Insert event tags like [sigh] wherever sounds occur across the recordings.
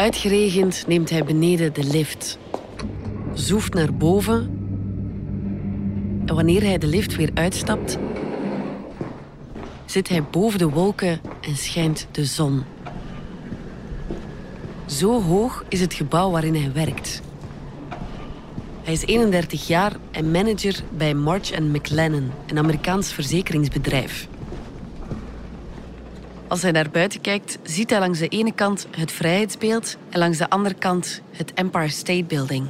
Uitgeregend neemt hij beneden de lift. Zoeft naar boven. En wanneer hij de lift weer uitstapt, zit hij boven de wolken en schijnt de zon. Zo hoog is het gebouw waarin hij werkt. Hij is 31 jaar en manager bij March McLennan, een Amerikaans verzekeringsbedrijf. Als hij naar buiten kijkt, ziet hij langs de ene kant het Vrijheidsbeeld en langs de andere kant het Empire State Building.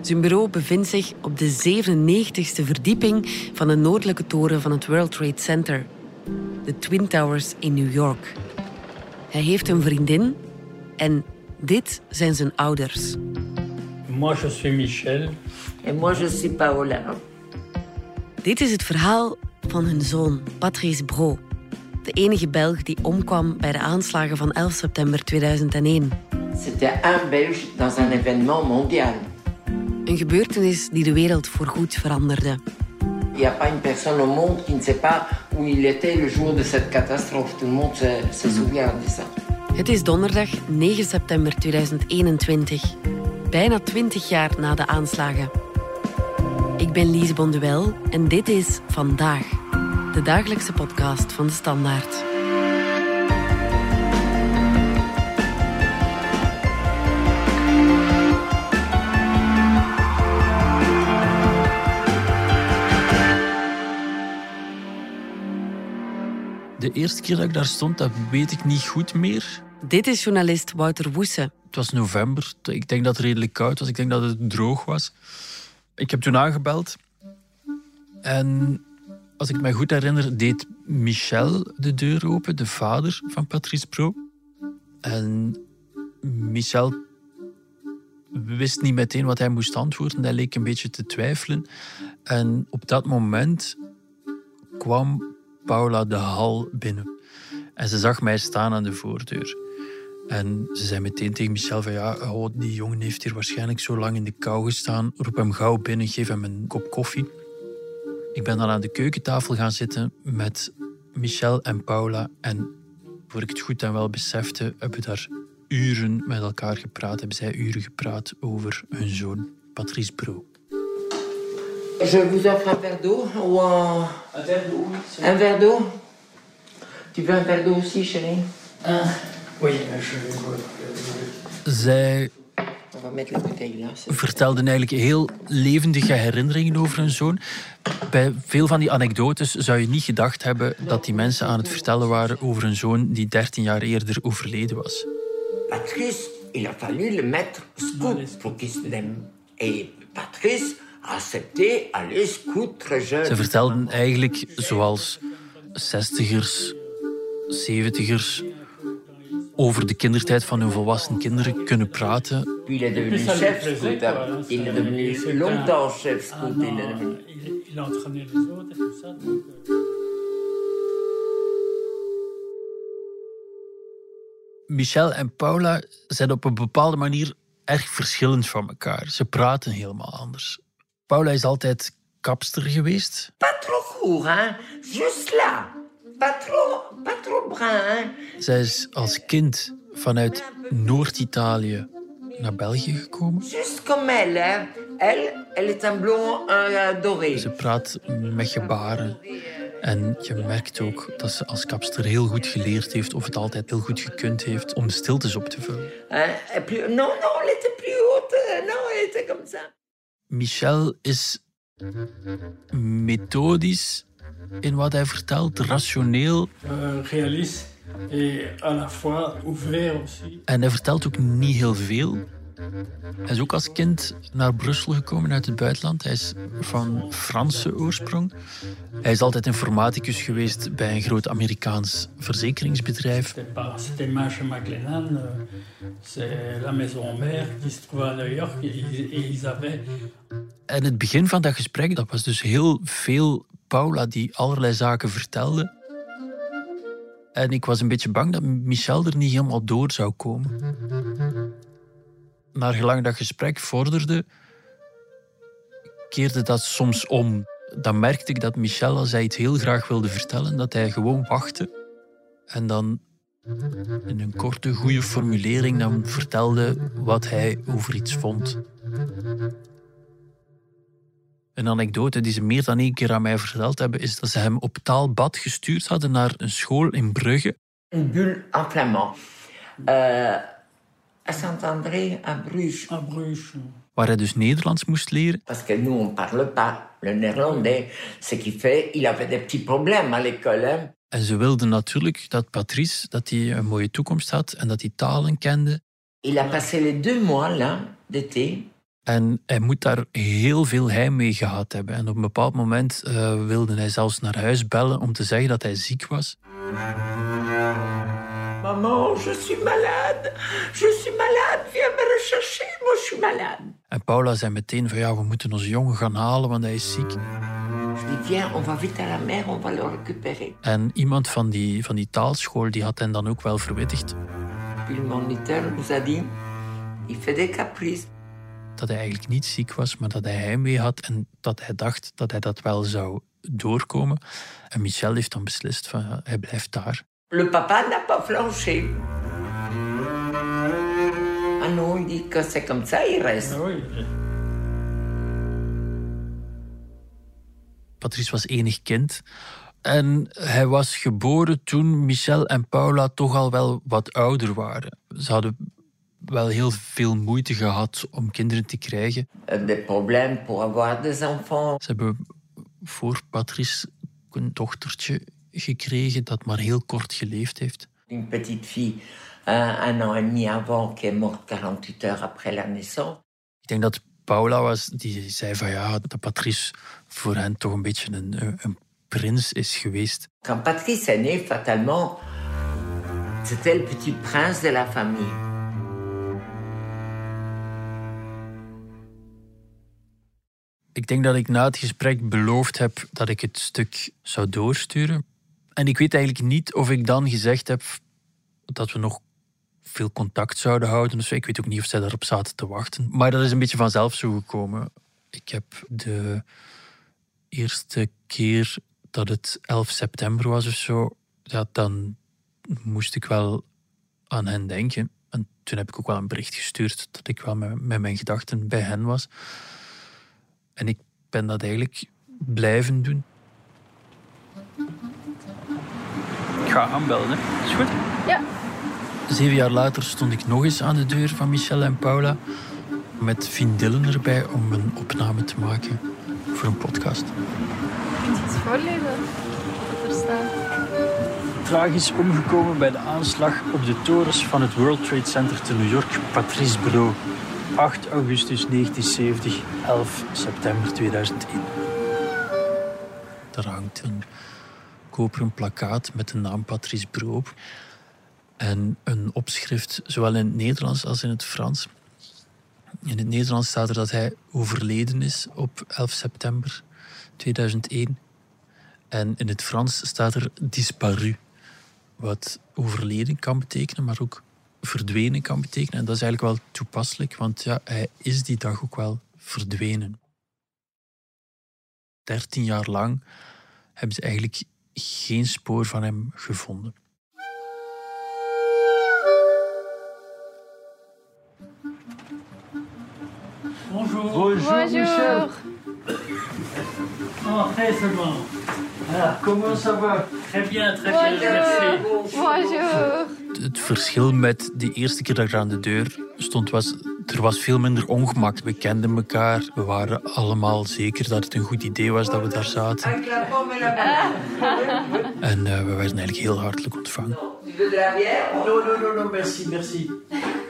Zijn bureau bevindt zich op de 97ste verdieping van de noordelijke toren van het World Trade Center, de Twin Towers in New York. Hij heeft een vriendin en dit zijn zijn ouders. Moi, je suis Michel. Et moi, je suis Paola. Dit is het verhaal van hun zoon, Patrice Bro. De enige Belg die omkwam bij de aanslagen van 11 september 2001. C'était un Belge dans un événement mondial. Een gebeurtenis die de wereld voorgoed veranderde. Il n'y a pas une personne au monde qui ne sait pas où il était le jour de cette catastrophe. Tout le monde se, se souvient de ça. Het is donderdag 9 september 2021. Bijna 20 jaar na de aanslagen. Ik ben Lise Bonduel en dit is Vandaag, de dagelijkse podcast van de Standaard. De eerste keer dat ik daar stond, dat weet ik niet goed meer. Dit is journalist Wouter Woese. Het was november. Ik denk dat het redelijk koud was. Ik denk dat het droog was. Ik heb toen aangebeld. En als ik me goed herinner, deed Michel de deur open, de vader van Patrice Pro. En Michel wist niet meteen wat hij moest antwoorden. Hij leek een beetje te twijfelen. En op dat moment kwam Paula de hal binnen. En ze zag mij staan aan de voordeur. En ze zei meteen tegen Michel van ja, oh, die jongen heeft hier waarschijnlijk zo lang in de kou gestaan. Roep hem gauw binnen, geef hem een kop koffie. Ik ben dan aan de keukentafel gaan zitten met Michel en Paula. En voor ik het goed en wel besefte, hebben we daar uren met elkaar gepraat. Hebben zij uren gepraat over hun zoon, Patrice Bro. Je vous offre un verre d'eau ou un... Un verre d'eau, oui. un verre d'eau Tu veux un verre d'eau aussi, chérie Oui, mais je... Zij vertelden eigenlijk heel levendige herinneringen over hun zoon. Bij veel van die anekdotes zou je niet gedacht hebben dat die mensen aan het vertellen waren over een zoon die 13 jaar eerder overleden was. Patrice, il a fallu le mettre scout pour qu'il se l'aime. Et Patrice a accepté aller scout très jeune. Ze vertelden eigenlijk zoals zestigers, zeventigers over de kindertijd van hun volwassen kinderen kunnen praten. Puis il est devenu chef scout. Il est devenu longtemps chef scout. Il est an, devenu. il, il entraînait les autres et tout ça. donc, Michel en Paula zijn op een bepaalde manier erg verschillend van elkaar. Ze praten helemaal anders. Paula is altijd kapster geweest. Pas trop court, hein. Juste Zij is als kind vanuit Noord-Italië naar België gekomen. Juste comme elle. Elle, elle est un blond euh, doré. Ze praat met gebaren. En je merkt ook dat ze als kapster heel goed geleerd heeft, of het altijd heel goed gekund heeft, om de stiltes op te vullen. Non, non, était plus haute. Non, était comme ça. Michel is methodisch in wat hij vertelt, rationeel. réaliste et à la fois ouvert aussi. En hij vertelt ook niet heel veel. Hij is ook als kind naar Brussel gekomen uit het buitenland. Hij is van Franse oorsprong. Hij is altijd informaticus geweest bij een groot Amerikaans verzekeringsbedrijf. En het begin van dat gesprek, dat was dus heel veel Paula die allerlei zaken vertelde. En ik was een beetje bang dat Michel er niet helemaal door zou komen. Naar gelang dat gesprek vorderde, keerde dat soms om. Dan merkte ik dat Michel, als hij iets heel graag wilde vertellen, dat hij gewoon wachtte. En dan In een korte, goede formulering dan vertelde wat hij over iets vond. Een anekdote die ze meer dan één keer aan mij verteld hebben, is dat ze hem op taalbad gestuurd hadden naar een school in Brugge. Een bulle en flamand. Uh, à Saint-André, à Bruges. À Bruges. Waar hij dus Nederlands moest leren. Parce que nous, on parle pas le néerlandais. Ce qui fait, il avait des petits problèmes à l'école. En ze wilden natuurlijk dat Patrice dat hij een mooie toekomst had en dat hij talen kende. Il a passé les deux mois là d'été en hij moet daar heel veel heimwee gehad hebben. En op een bepaald moment uh, wilde hij zelfs naar huis bellen om te zeggen dat hij ziek was. Maman, je suis malade. Je suis malade. Viens me rechercher. Moi, je suis malade. En Paula zei meteen van ja, we moeten onze jongen gaan halen, want hij is ziek. Viens, on va vite à la mer, on va le récupérer. En iemand van die, van die taalschool die had hen dan ook wel verwittigd. Puis le moniteur nous a dit, il fait des caprices dat hij eigenlijk niet ziek was, maar dat hij heimwee had en dat hij dacht dat hij dat wel zou doorkomen. En Michel heeft dan beslist van ja, hij blijft daar. Le papa n'a pas flanché. Ah non, il dit que c'est comme ça, il reste. Patrice was enig kind. En hij was geboren toen Michel en Paula toch al wel wat ouder waren. Ze hadden wel heel veel moeite gehad om kinderen te krijgen. Des problèmes pour avoir des enfants. Ze hebben voor Patrice een dochtertje gekregen dat maar heel kort geleefd heeft. Une petite fille, un an et demi avant, qui est morte 48 heures après la naissance. Ik denk dat Paula was die zei van ja, dat Patrice voor hen toch een beetje een, een prins is geweest. Quand Patrice est né, fatalement, c'était le petit prince de la famille. Ik denk dat ik na het gesprek beloofd heb dat ik het stuk zou doorsturen. En ik weet eigenlijk niet of ik dan gezegd heb dat we nog veel contact zouden houden. Dus ik weet ook niet of zij daarop zaten te wachten. Maar dat is een beetje vanzelf zo gekomen. Ik heb de eerste keer dat het 11 september was of zo, ja, dan moest ik wel aan hen denken. En toen heb ik ook wel een bericht gestuurd dat ik wel met, met mijn gedachten bij hen was. En ik ben dat eigenlijk blijven doen. Ik ga aanbellen, hè. Is goed? Ja. Zeven jaar later stond ik nog eens aan de deur van Michel en Paula. Met vriendinnen erbij om een opname te maken voor een podcast. Kun je iets voorlezen wat er staat? Vraag is omgekomen bij de aanslag op de torens van het World Trade Center te New York, Patrice Bro. 8 augustus 1970, 11 september 2001. Daar hangt een koperen plakkaat met de naam Patrice Broop en een opschrift, zowel in het Nederlands als in het Frans. In het Nederlands staat er dat hij overleden is op 11 september 2001. En in het Frans staat er disparu, wat overleden kan betekenen, maar ook verdwenen kan betekenen. En dat is eigenlijk wel toepasselijk, want ja, hij is die dag ook wel verdwenen. Dertien jaar lang hebben ze eigenlijk geen spoor van hem gevonden. Bonjour. Bonjour, Michel. Oh, bon. Ah, comment ça va? Très bien, très bien, merci. Bonjour. Het verschil met de eerste keer dat ik aan de deur stond was... Er was veel minder ongemak. We kenden elkaar. We waren allemaal zeker dat het een goed idee was dat we daar zaten. En uh, we werden eigenlijk heel hartelijk ontvangen. Tu veux de la bière Non, non, non, non, merci, merci.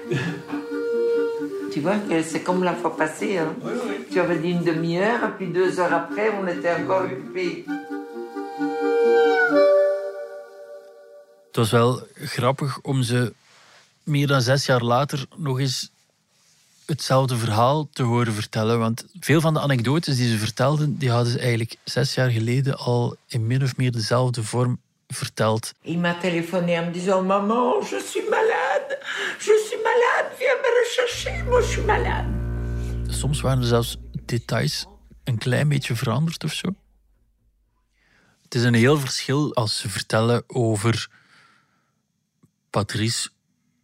[laughs] Tu vois que c'est comme la fois passée. Hein? Tu avais dit une demi-heure, et puis deux heures après, on était encore occupés. Het was wel grappig om ze meer dan zes jaar later nog eens hetzelfde verhaal te horen vertellen. Want veel van de anekdotes die ze vertelden, die hadden ze eigenlijk zes jaar geleden al in min of meer dezelfde vorm verteld. Il m'a téléphoné en me disant Maman, je suis malade, je suis malade, viens me rechercher, moi je suis malade. Soms waren er zelfs details een klein beetje veranderd of zo. Het is een heel verschil als ze vertellen over Patrice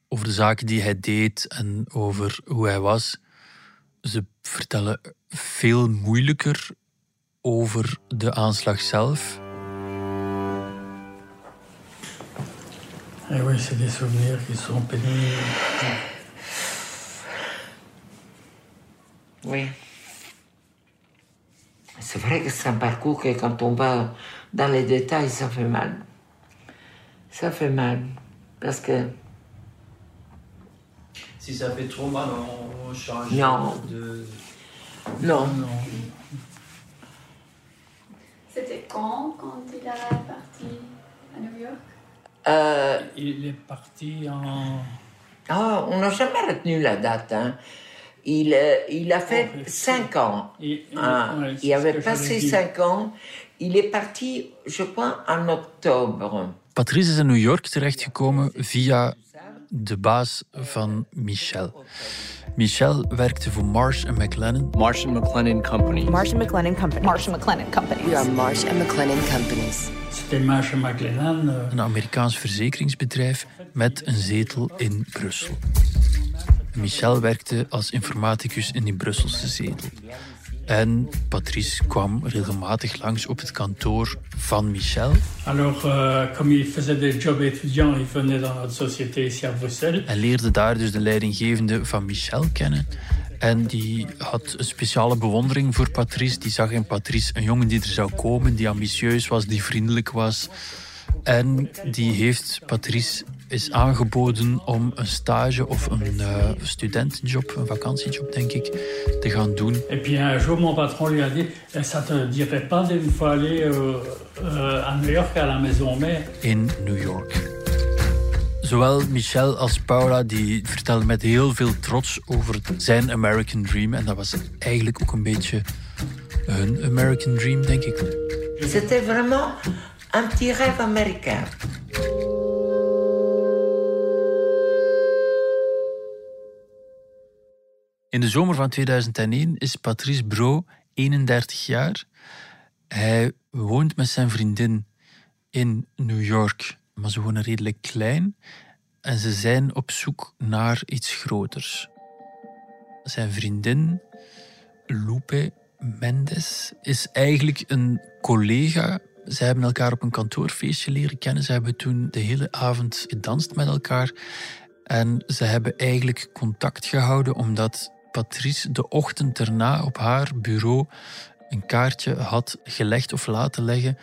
over de zaken die hij deed en over hoe hij was. Ze vertellen veel moeilijker over de aanslag zelf. Et oui, des souvenirs qui. Oui. C'est vrai que c'est un parcours que quand on va dans les détails, ça fait mal. Ça fait mal. Parce que Si ça fait trop mal, on change Non. de... non, Non. C'était quand, quand il est parti à New York? Euh, Il est parti en. ah, on n'a jamais retenu la date. hein. Il, il a fait Oh, ans. Il, il- Ah, ouais, il avait passé j'avais dit. cinq ans. Il est parti, je crois, en octobre. Patrice is in New York terechtgekomen via de baas van Michel. Michel werkte voor Marsh en McLennan Marsh and McLennan Company. Marsh and McLennan Company. Marsh and McLennan Company. We are Marsh and McLennan Companies. C'était Marsh McLennan. euh, een Amerikaans verzekeringsbedrijf met een zetel in Brussel. Michel werkte als informaticus in die Brusselse zetel. En Patrice kwam regelmatig langs op het kantoor van Michel Alors, euh, comme il faisait des jobs étudiants, il venait dans notre société ici à Bruxelles. en leerde daar dus de leidinggevende van Michel kennen. En die had een speciale bewondering voor Patrice. Die zag in Patrice een jongen die er zou komen, die ambitieus was, die vriendelijk was. En die heeft Patrice is aangeboden om een stage of een eh, studentenjob, een vakantiejob denk ik, te gaan doen Et puis un jour, mon patron lui a dit Eh, Ça te dirait pas d'une fois aller euh, euh, à New York à la maison mère in New York. Zowel Michel als Paula die vertelden met heel veel trots over zijn American Dream. En dat was eigenlijk ook een beetje hun American Dream, denk ik. C'était vraiment un petit rêve américain. In de zomer van 2001 is Patrice Bro 31 jaar. Hij woont met zijn vriendin in New York, maar ze wonen redelijk klein. En ze zijn op zoek naar iets groters. Zijn vriendin, Lupe Mendes, is eigenlijk een collega. Ze hebben elkaar op een kantoorfeestje leren kennen. Ze hebben toen de hele avond gedanst met elkaar. En ze hebben eigenlijk contact gehouden omdat Patrice de ochtend erna op haar bureau een kaartje had gelegd of laten leggen.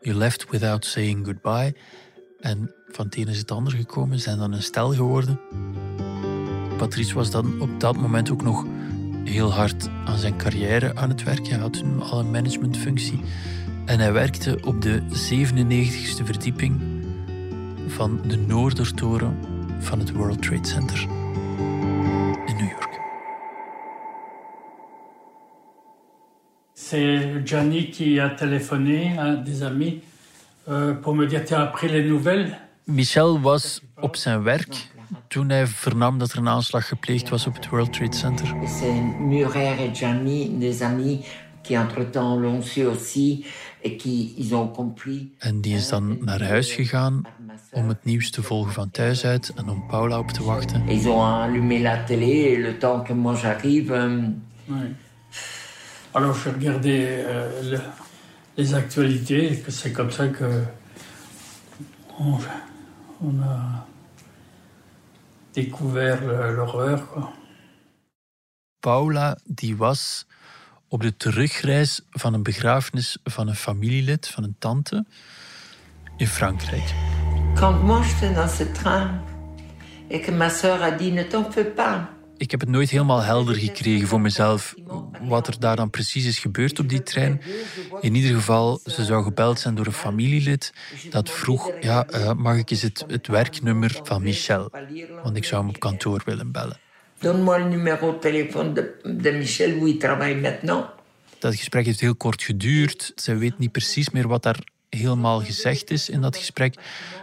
You left without saying goodbye. En van het ene is het ander gekomen, zijn dan een stel geworden. Patrice was dan op dat moment ook nog heel hard aan zijn carrière aan het werken. Hij had toen al een managementfunctie. En hij werkte op de 97ste verdieping van de Noordertoren van het World Trade Center C'est Gianni qui a téléphoné à des amis euh, pour me dire Tu as appris les nouvelles Michel was op zijn werk toen hij vernam dat er een aanslag gepleegd was op het World Trade Center. Et c'est Murer et Gianni, des amis qui entre-temps l'ont su aussi et qui ils ont compris. En die is dan naar huis gegaan om het nieuws te volgen van thuis uit en om Paula op te wachten. Ils ont allumé la télé et le temps que moi j'arrive, euh, Oui. Alors, je regardais euh, le- les actualités, c'est comme ça que on, on a découvert l'horreur. Paula die was op de terugreis van een begrafenis van een familielid, van een tante, in Frankrijk. quand moi j'étais dans ce train et que ma sœur a dit ne t'en fais pas. Ik heb het nooit helemaal helder gekregen voor mezelf wat er daar dan precies is gebeurd op die trein. In ieder geval, ze zou gebeld zijn door een familielid dat vroeg, ja, eh, mag ik eens het, het werknummer van Michel? Want ik zou hem op kantoor willen bellen. Donne-moi le numéro de téléphone de, de Michel où il travaille maintenant. Dat gesprek heeft heel kort geduurd. Ze weet niet precies meer wat daar helemaal gezegd is in dat gesprek.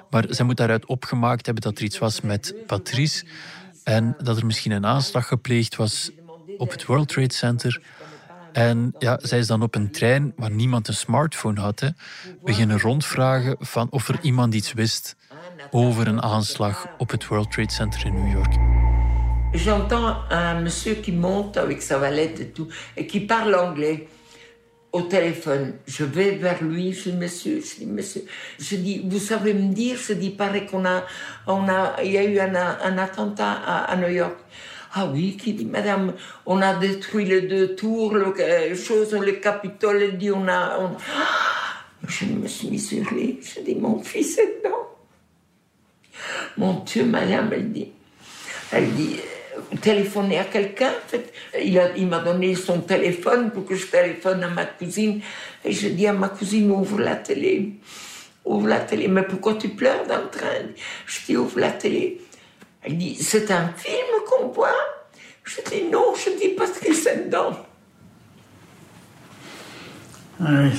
Maar ze moet daaruit opgemaakt hebben dat er iets was met Patrice. En dat er misschien een aanslag gepleegd was op het World Trade Center. En ja, zij is dan op een trein waar niemand een smartphone had. Beginnen rondvragen van of er iemand iets wist. over een aanslag op het World Trade Center in New York. J'entends un monsieur qui monte avec sa valette et tout, et qui parle anglais au téléphone. Je vais vers lui, je dis monsieur, je dis monsieur, je dis, vous savez me dire, je dis, paraît qu'on a, on a, il y a eu un, attentat à, New York. Ah oui, qui dit, madame, on a détruit les deux tours, le, euh, chose, le Capitole, elle dit, on a, [gasps] je me suis mis sur lui, je dis, mon fils est dedans. Mon Dieu, madame, elle dit, elle dit, téléphoner à quelqu'un. En fait, il, m'a donné son téléphone pour que je téléphone à ma cousine. Et je dis à ma cousine, ouvre la télé. Ouvre la télé. Mais pourquoi tu pleures dans le train? Je dis, ouvre la télé. Elle dit, c'est un film qu'on voit Je dis, non, je dis parce qu'il c'est dedans. Oui.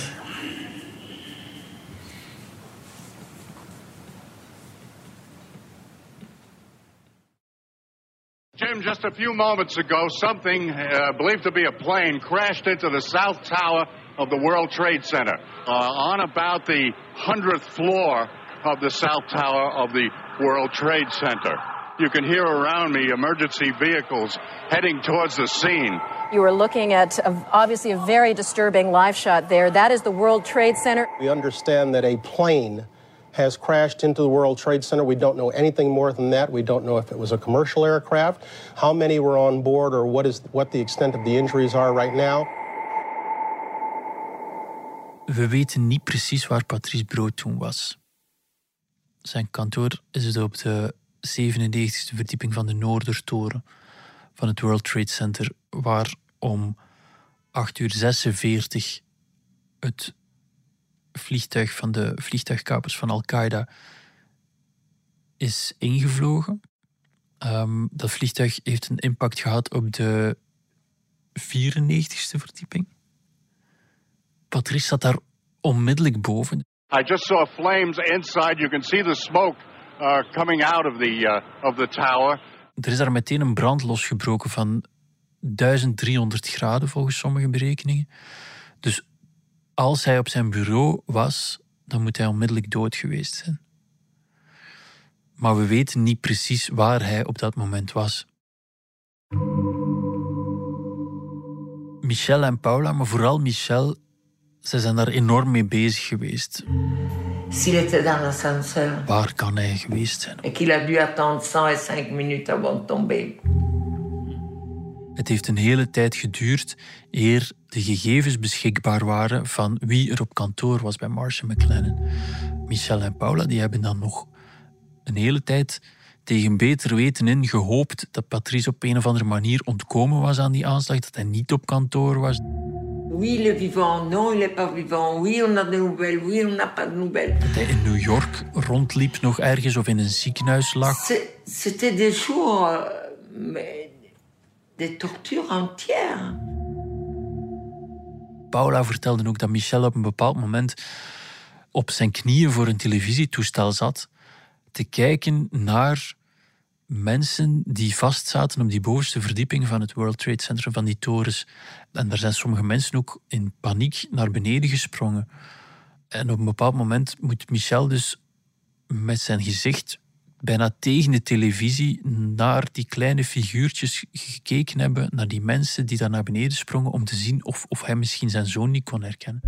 Just a few moments ago, something uh, believed to be a plane crashed into the south tower of the World Trade Center uh, on about the 100th floor of the south tower of the World Trade Center. You can hear around me emergency vehicles heading towards the scene. You are looking at a, obviously a very disturbing live shot there. That is the World Trade Center. We understand that a plane has crashed into the World Trade Center. We don't know anything more than that. We don't know if it was a commercial aircraft, how many were on board, or what, is, what the extent of the injuries are right now. We weten niet precies waar Patrice Brood toen was. Zijn kantoor is het op de 97e verdieping van de Noordertoren van het World Trade Center, waar om 8 uur 46 het vliegtuig van de vliegtuigkapers van Al-Qaeda is ingevlogen. Um, dat vliegtuig heeft een impact gehad op de 94ste verdieping. Patrice zat daar onmiddellijk boven. I just saw flames inside. You can see the smoke uh, coming out of the, uh, of the tower. Er is daar meteen een brand losgebroken van 1300 graden volgens sommige berekeningen. Dus als hij op zijn bureau was, dan moet hij onmiddellijk dood geweest zijn. Maar we weten niet precies waar hij op dat moment was. Michel en Paula, maar vooral Michel, ze zijn daar enorm mee bezig geweest. S'il était dans l'ascenseur. Waar kan hij geweest zijn? Et qu'il a dû attendre 105 minutes avant de tomber. Het heeft een hele tijd geduurd eer de gegevens beschikbaar waren van wie er op kantoor was bij Marshall McLennan. Michel en Paula die hebben dan nog een hele tijd tegen beter weten in gehoopt dat Patrice op een of andere manier ontkomen was aan die aanslag, dat hij niet op kantoor was. Oui, est vivant. Non, il est pas vivant. Oui, on a des nouvelles. Oui, on n'a pas de nouvelles. Dat hij in New York rondliep nog ergens of in een ziekenhuis lag. C'était des jours, mais tortures entières. Paula vertelde ook dat Michel op een bepaald moment op zijn knieën voor een televisietoestel zat te kijken naar mensen die vastzaten op die bovenste verdieping van het World Trade Center, van die torens. En daar zijn sommige mensen ook in paniek naar beneden gesprongen. En op een bepaald moment moet Michel dus met zijn gezicht bijna tegen de televisie naar die kleine figuurtjes gekeken hebben, naar die mensen die daar naar beneden sprongen, om te zien of, of hij misschien zijn zoon niet kon herkennen.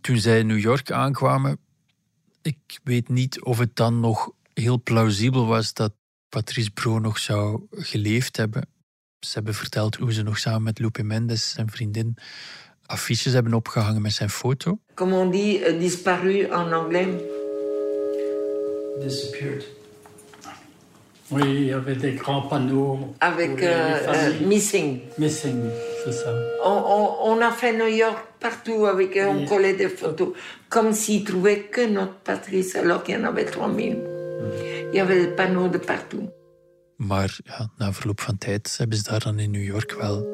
Toen zij in New York aankwamen, ik weet niet of het dan nog heel plausibel was dat Patrice Bro nog zou geleefd hebben. Ze hebben verteld hoe ze nog samen met Lupe Mendes, zijn vriendin, affiches hebben opgehangen met zijn foto. Comment on dit euh, disparu en anglais Disappeared. Oui, il y avait des grands panneaux. Avec euh, euh, missing. Missing, c'est ça. On, on- on a fait New York partout avec euh, on collait des photos, comme s'ils trouvaient que notre Patrice, alors qu'il y en avait 3000. Il y avait des panneaux de partout. Maar ja, na verloop van tijd hebben ze daar dan in New York wel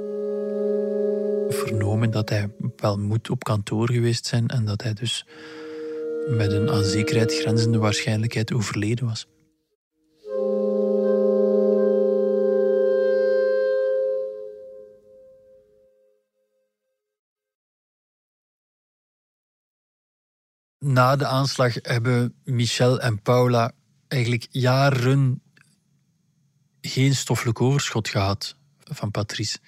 vernomen dat hij wel moet op kantoor geweest zijn en dat hij dus met een aan zekerheid grenzende waarschijnlijkheid overleden was. Na de aanslag hebben Michel en Paula eigenlijk jaren geen stoffelijk overschot gehad van Patrice.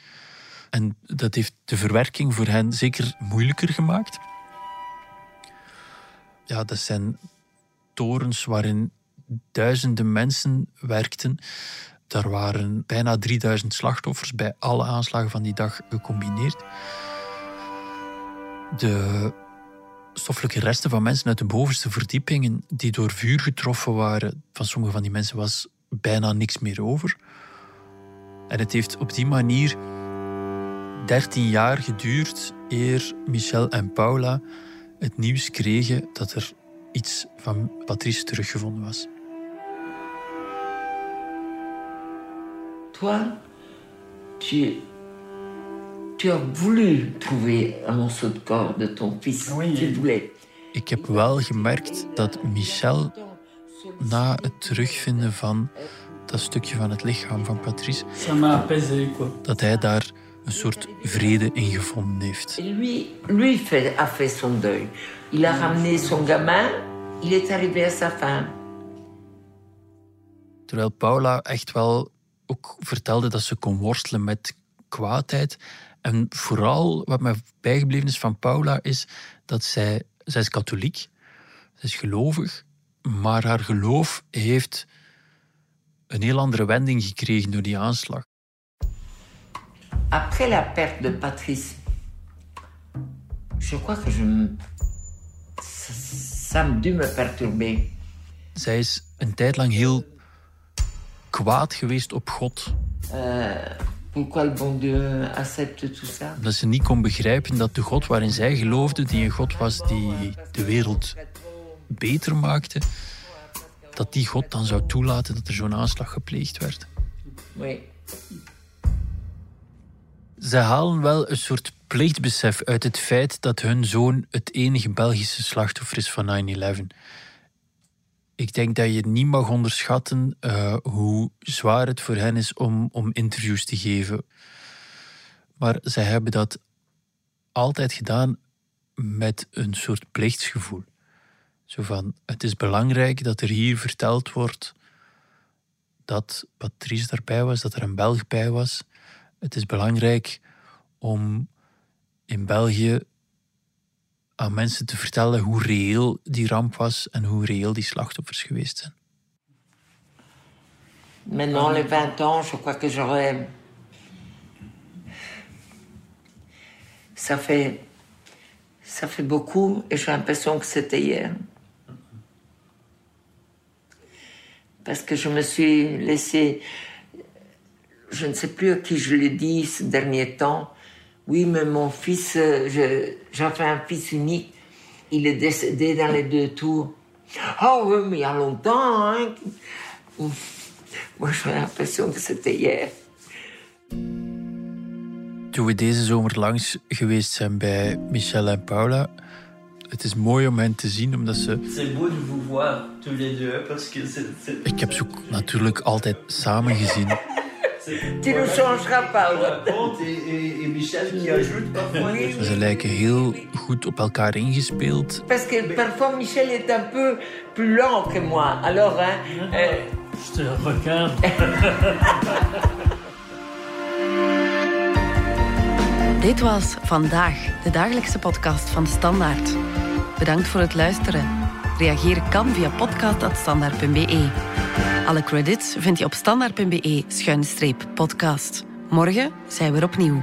En dat heeft de verwerking voor hen zeker moeilijker gemaakt. Ja, dat zijn torens waarin duizenden mensen werkten. Daar waren bijna 3000 slachtoffers bij alle aanslagen van die dag gecombineerd. De stoffelijke resten van mensen uit de bovenste verdiepingen die door vuur getroffen waren, van sommige van die mensen was bijna niks meer over. En het heeft op die manier 13 jaar geduurd eer Michel en Paula het nieuws kregen dat er iets van Patrice teruggevonden was. Toi, tu, tu as voulu trouver un morceau de corps de ton fils. Oui. Tu voulais. Ik heb wel gemerkt dat Michel na het terugvinden van dat stukje van het lichaam van Patrice, Ça m'a apaisé, quoi. dat hij daar een soort vrede in gevonden heeft. Lui, lui fait, a fait son deuil. Il a ramené son gamin, il est arrivé à sa fin. Terwijl Paula echt wel ook vertelde dat ze kon worstelen met kwaadheid. En vooral wat mij bijgebleven is van Paula is dat zij, zij is katholiek, zij is gelovig, maar haar geloof heeft een heel andere wending gekregen door die aanslag. Après la perte de Patrice, je crois que je me... Ça, ça a dû me perturber. Zij is een tijd lang heel kwaad geweest op God. Pourquoi le bon Dieu accepte tout ça Omdat ze niet kon begrijpen dat de God waarin zij geloofde, die een God was die de wereld beter maakte, dat die God dan zou toelaten dat er zo'n aanslag gepleegd werd. Oui. Ze halen wel een soort plichtbesef uit het feit dat hun zoon het enige Belgische slachtoffer is van 9-11. Ik denk dat je niet mag onderschatten eh, hoe zwaar het voor hen is om, om interviews te geven. Maar zij hebben dat altijd gedaan met een soort plichtsgevoel. Zo van, het is belangrijk dat er hier verteld wordt dat Patrice daarbij was, dat er een Belg bij was. Het is belangrijk om in België aan mensen te vertellen hoe reëel die ramp was en hoe reëel die slachtoffers geweest zijn. Maintenant, les 20 ans, je crois que j'aurais. Ça fait. Ça fait beaucoup et j'ai l'impression que c'était hier. Parce que je me suis laissé. Je ne sais plus à qui je l'ai dit ces derniers temps. Oui, mais mon fils, euh, fait un fils unique. Il est décédé dans les deux tours. Ah oui, mais il y a longtemps, hein. Moi, j'ai l'impression que c'était hier. Toen we deze zomer langs geweest zijn bij Michel en Paula, het is mooi om hen te zien, omdat ze... C'est beau de vous voir tous les deux parce que c'est. c'est- Ik heb ze ook natuurlijk altijd samen gezien. Tu ne changeras pas. ouais. raconte et, et, et Michel qui ajoute parfois. Ze lijken heel goed op elkaar ingespeeld. Parce que parfois, Michel est un peu plus lent que moi. Alors, hein, euh, Je te regarde. [laughs] Dit was Vandaag, de dagelijkse podcast van de Standaard. Bedankt voor het luisteren. Reageren kan via podcast.standaard.be. Alle credits vind je op standaard.be-podcast. Morgen zijn we er opnieuw.